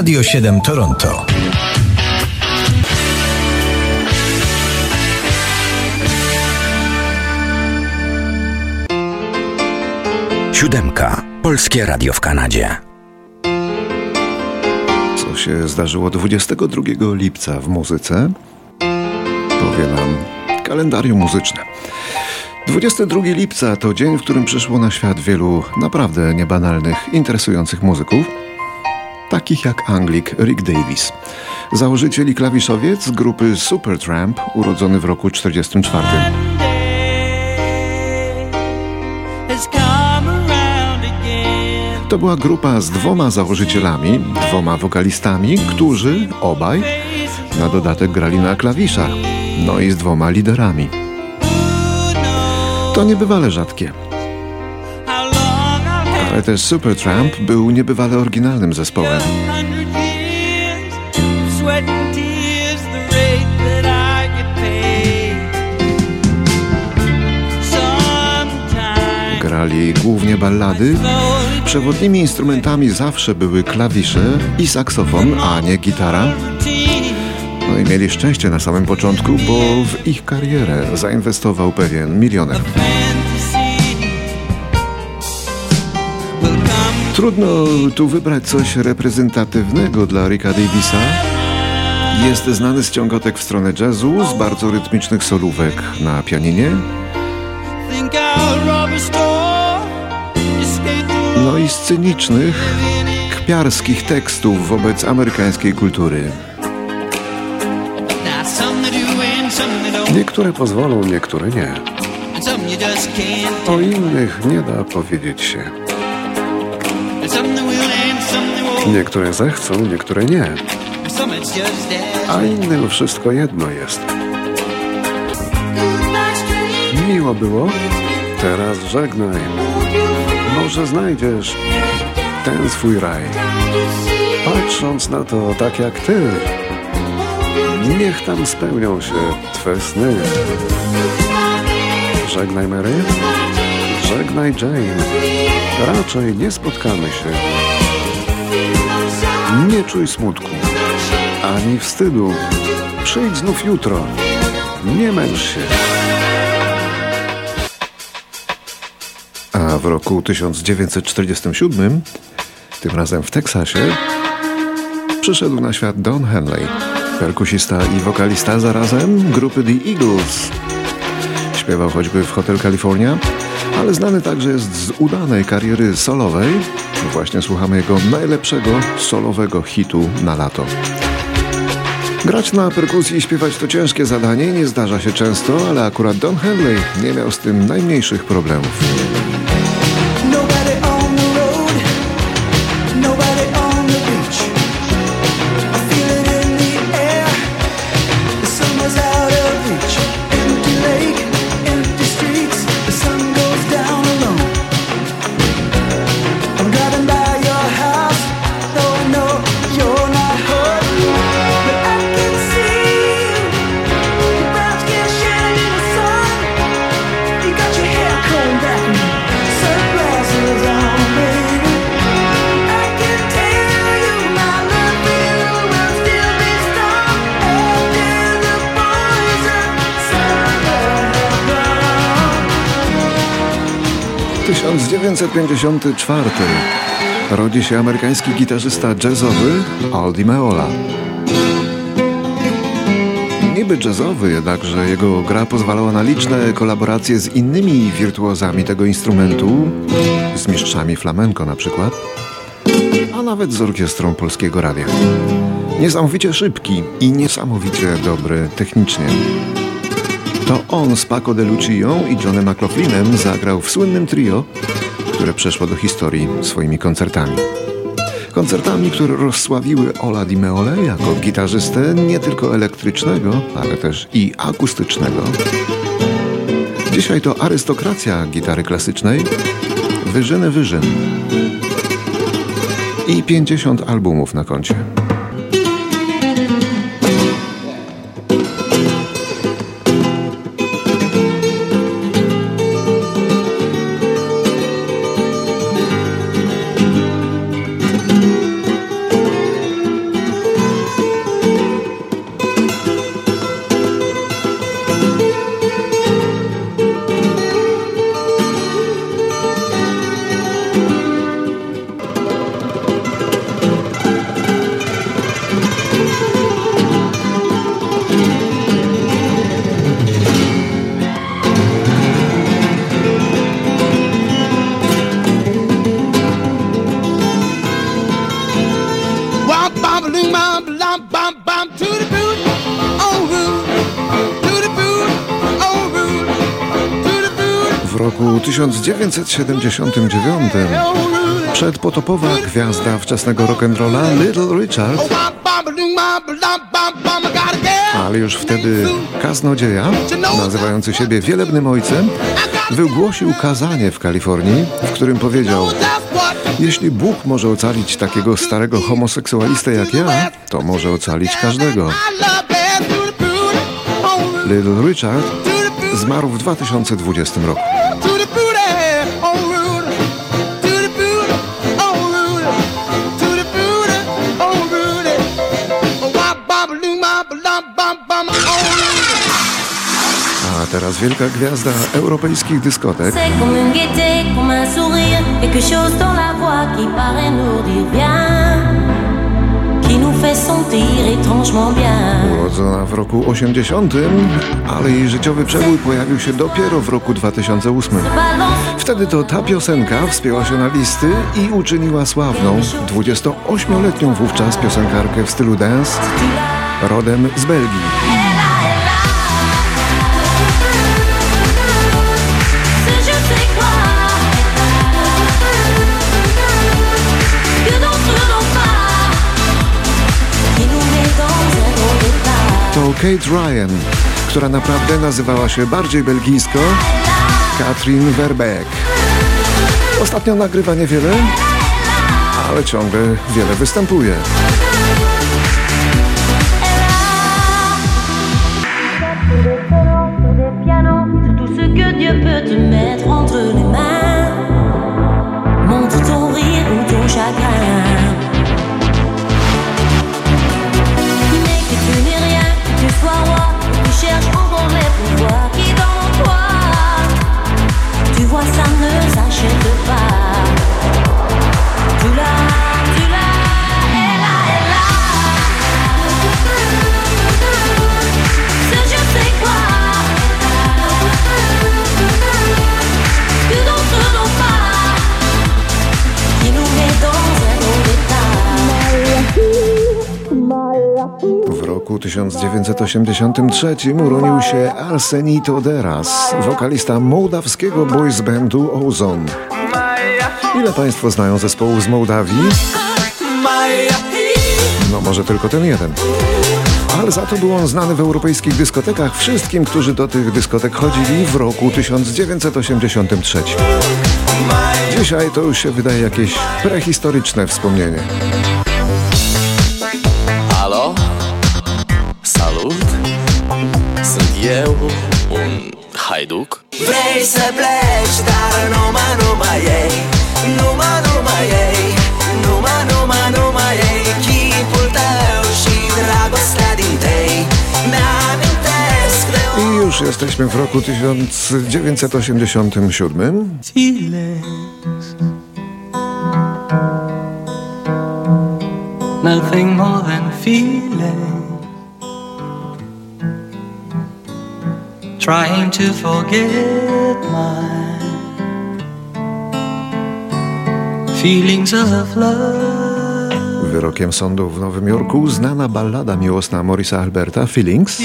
Radio 7 Toronto. Siódemka. Polskie Radio w Kanadzie. Co się zdarzyło 22 lipca w muzyce? Powie nam kalendarium muzyczne. 22 lipca to dzień, w którym przyszło na świat wielu naprawdę niebanalnych, interesujących muzyków, takich jak Anglik Rick Davis, założyciel i klawiszowiec grupy Supertramp, urodzony w roku 1944. To była grupa z dwoma założycielami, dwoma wokalistami, którzy obaj na dodatek grali na klawiszach, no i z dwoma liderami. To niebywale rzadkie. Ale też Supertramp był niebywale oryginalnym zespołem. Grali głównie ballady. Przewodnimi instrumentami zawsze były klawisze i saksofon, a nie gitara. No i mieli szczęście na samym początku, bo w ich karierę zainwestował pewien milioner. Trudno tu wybrać coś reprezentatywnego dla Ricka Davisa. Jest znany z ciągotek w stronę jazzu, z bardzo rytmicznych solówek na pianinie. No i scenicznych, kpiarskich tekstów wobec amerykańskiej kultury. Niektóre pozwolą, niektóre nie. O innych nie da powiedzieć się. Niektóre zechcą, niektóre nie. A innym wszystko jedno jest. Miło było? Teraz żegnaj. Może znajdziesz ten swój raj. Patrząc na to tak jak ty, niech tam spełnią się twe sny. Żegnaj Mary, żegnaj Jane. Raczej nie spotkamy się. Nie czuj smutku, ani wstydu. Przyjdź znów jutro. Nie męcz się. A w roku 1947, tym razem w Teksasie, przyszedł na świat Don Henley, perkusista i wokalista zarazem grupy The Eagles. Śpiewał choćby w Hotel California, ale znany także jest z udanej kariery solowej. Właśnie słuchamy jego najlepszego solowego hitu na lato. Grać na perkusji i śpiewać to ciężkie zadanie, nie zdarza się często, ale akurat Don Henley nie miał z tym najmniejszych problemów. Tysiąc dziewięćset pięćdziesiąty czwarty rodzi się amerykański gitarzysta jazzowy Aldi Meola. Niby jazzowy, jednakże jego gra pozwalała na liczne kolaboracje z innymi wirtuozami tego instrumentu, z mistrzami flamenco na przykład, a nawet z orkiestrą Polskiego Radia. Niesamowicie szybki i niesamowicie dobry technicznie. On z Paco de Lucio i Johnem McLaughlinem zagrał w słynnym trio, które przeszło do historii swoimi koncertami. Koncertami, które rozsławiły Ola Di Meole jako gitarzystę nie tylko elektrycznego, ale też i akustycznego. Dzisiaj to arystokracja gitary klasycznej, wyżyny wyżyn i 50 albumów na koncie. 1979 przedpotopowa gwiazda wczesnego rock'n'rolla Little Richard ale już wtedy kaznodzieja, nazywający siebie wielebnym ojcem, wygłosił kazanie w Kalifornii, w którym powiedział jeśli Bóg może ocalić takiego starego homoseksualistę jak ja, to może ocalić każdego. Little Richard zmarł w 2020 roku. Teraz wielka gwiazda europejskich dyskotek. Urodzona w roku 80, ale jej życiowy przebój pojawił się dopiero w roku 2008. Wtedy to ta piosenka wspięła się na listy i uczyniła sławną 28-letnią wówczas piosenkarkę w stylu dance, rodem z Belgii. Kate Ryan, która naprawdę nazywała się bardziej belgijsko Katrin Verbeek. Ostatnio nagrywa niewiele, ale ciągle wiele występuje. cherche encore les pouvoirs qui dans toi. Tu vois, ça ne s'achète pas. Tu l'as. W roku 1983 urodził się Arsenij Toderas, wokalista mołdawskiego boys bandu Ozon. Ile Państwo znają zespołów z Mołdawii? No może tylko ten jeden. Ale za to był on znany w europejskich dyskotekach wszystkim, którzy do tych dyskotek chodzili w roku 1983. Dzisiaj to już się wydaje jakieś prehistoryczne wspomnienie. Eu un haiduc Vrei să pleci, dar numai, numai ei Numai, numai ei Numai, numai, numai ei Chipul tău și dragostea din tei Mi-amintesc de I już jesteśmy w roku 1987. Nothing more than feeling trying to forget my feelings of love. Wyrokiem sądu w Nowym Jorku znana ballada miłosna Morisa Alberta Feelings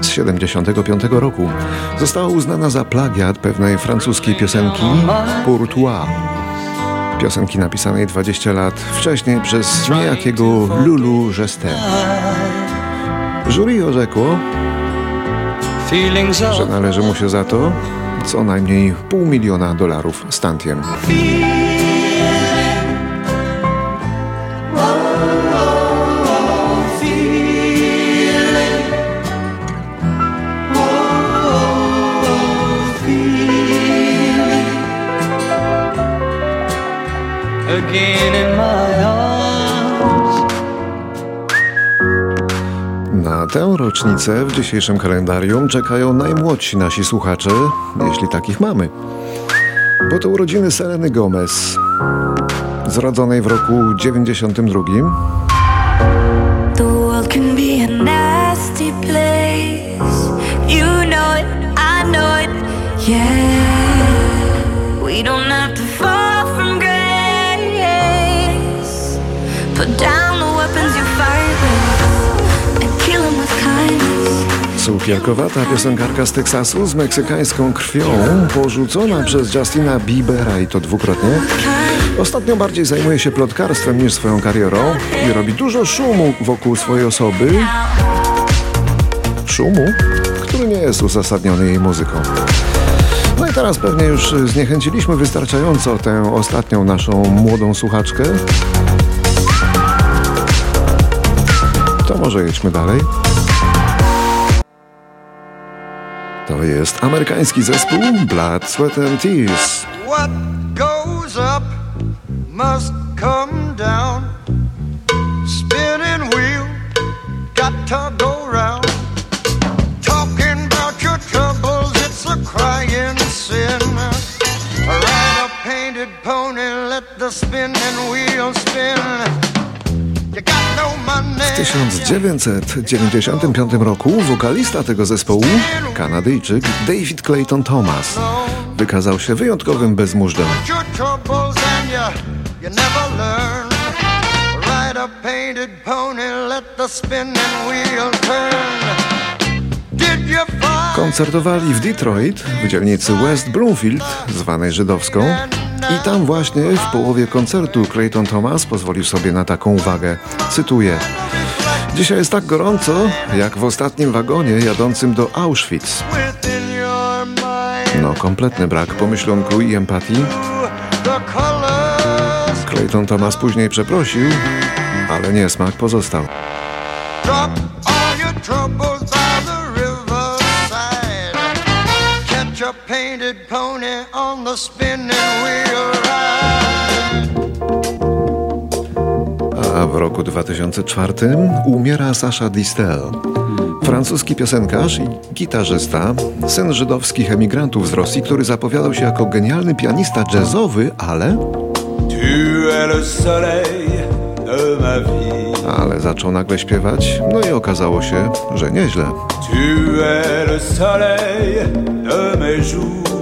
z 75 roku została uznana za plagiat pewnej francuskiej piosenki Pourtois. Piosenki napisanej 20 lat wcześniej przez niejakiego Lulu Gestin. Jury orzekło, że należy mu się za to co najmniej pół miliona dolarów stantiem. Again in my Na tę rocznicę w dzisiejszym kalendarium czekają najmłodsi nasi słuchacze, jeśli takich mamy. Bo to urodziny Seleny Gomez, zrodzonej w roku 92. Cukierkowata piosenkarka z Teksasu z meksykańską krwią, porzucona przez Justina Biebera i to dwukrotnie. Ostatnio bardziej zajmuje się plotkarstwem niż swoją karierą i robi dużo szumu wokół swojej osoby. Szumu, który nie jest uzasadniony jej muzyką. No i teraz pewnie już zniechęciliśmy wystarczająco tę ostatnią naszą młodą słuchaczkę. To może jedźmy dalej. To jest amerykański zespół Blood, Sweat and Tears. What goes up must come down. Spinning wheel got to go round. Talking about your troubles, it's a crying sin. Ride a painted pony, let the spinning 1995 roku wokalista tego zespołu, Kanadyjczyk David Clayton Thomas, wykazał się wyjątkowym bezmużdżem. Koncertowali w Detroit, w dzielnicy West Bloomfield, zwanej żydowską, i tam właśnie w połowie koncertu Clayton Thomas pozwolił sobie na taką uwagę. Cytuję. Dzisiaj jest tak gorąco, jak w ostatnim wagonie jadącym do Auschwitz. No, kompletny brak pomyślunku i empatii. Clayton Thomas później przeprosił, ale niesmak pozostał. painted pony on the spinning wheel A w roku 2004 umiera Sasha Distel. Francuski piosenkarz i gitarzysta, syn żydowskich emigrantów z Rosji, który zapowiadał się jako genialny pianista jazzowy, ale... Tu es le soleil de ma vie. Ale zaczął nagle śpiewać, no i okazało się, że nieźle. Tu es le soleil de mes jours.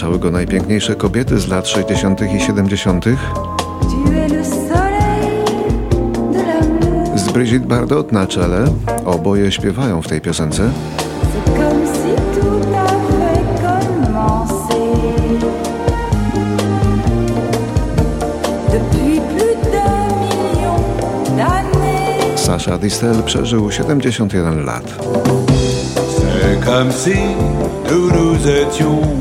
Otaczały go najpiękniejsze kobiety z lat 60. i 70. Z Brigitte Bardot na czele oboje śpiewają w tej piosence. Sasha Distel przeżył 71 lat. C'est comme si nous nous étions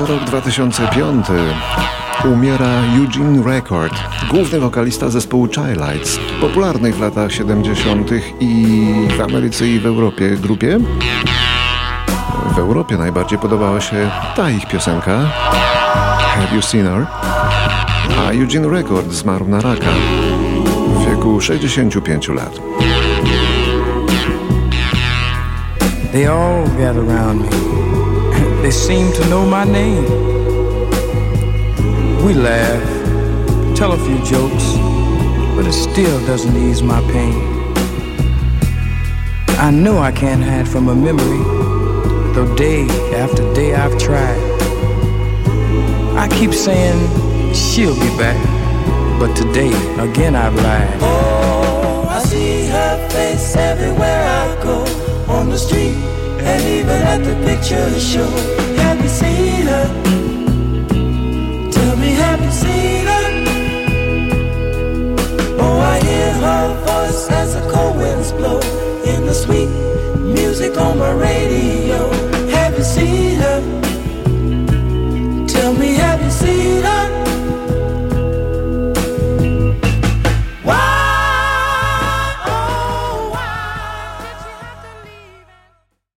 jeszcze rok 2005. Umiera Eugene Record, główny wokalista zespołu Childlights, popularnej w latach 70. i w Ameryce i w Europie grupie. W Europie najbardziej podobała się ta ich piosenka Have You Seen Her? A Eugene Record zmarł na raka w wieku 65 lat. They all me. They seem to know my name. We laugh, tell a few jokes, but it still doesn't ease my pain. I know I can't hide from a memory, though day after day I've tried. I keep saying she'll be back, but today again I've lied. Oh, I see her face everywhere I go on the street and even at the picture show Have you seen her? Tell me, have you seen her? Oh, I hear her voice as the cold winds blow In the sweet music on my radio Have you seen her? Tell me, have you seen her?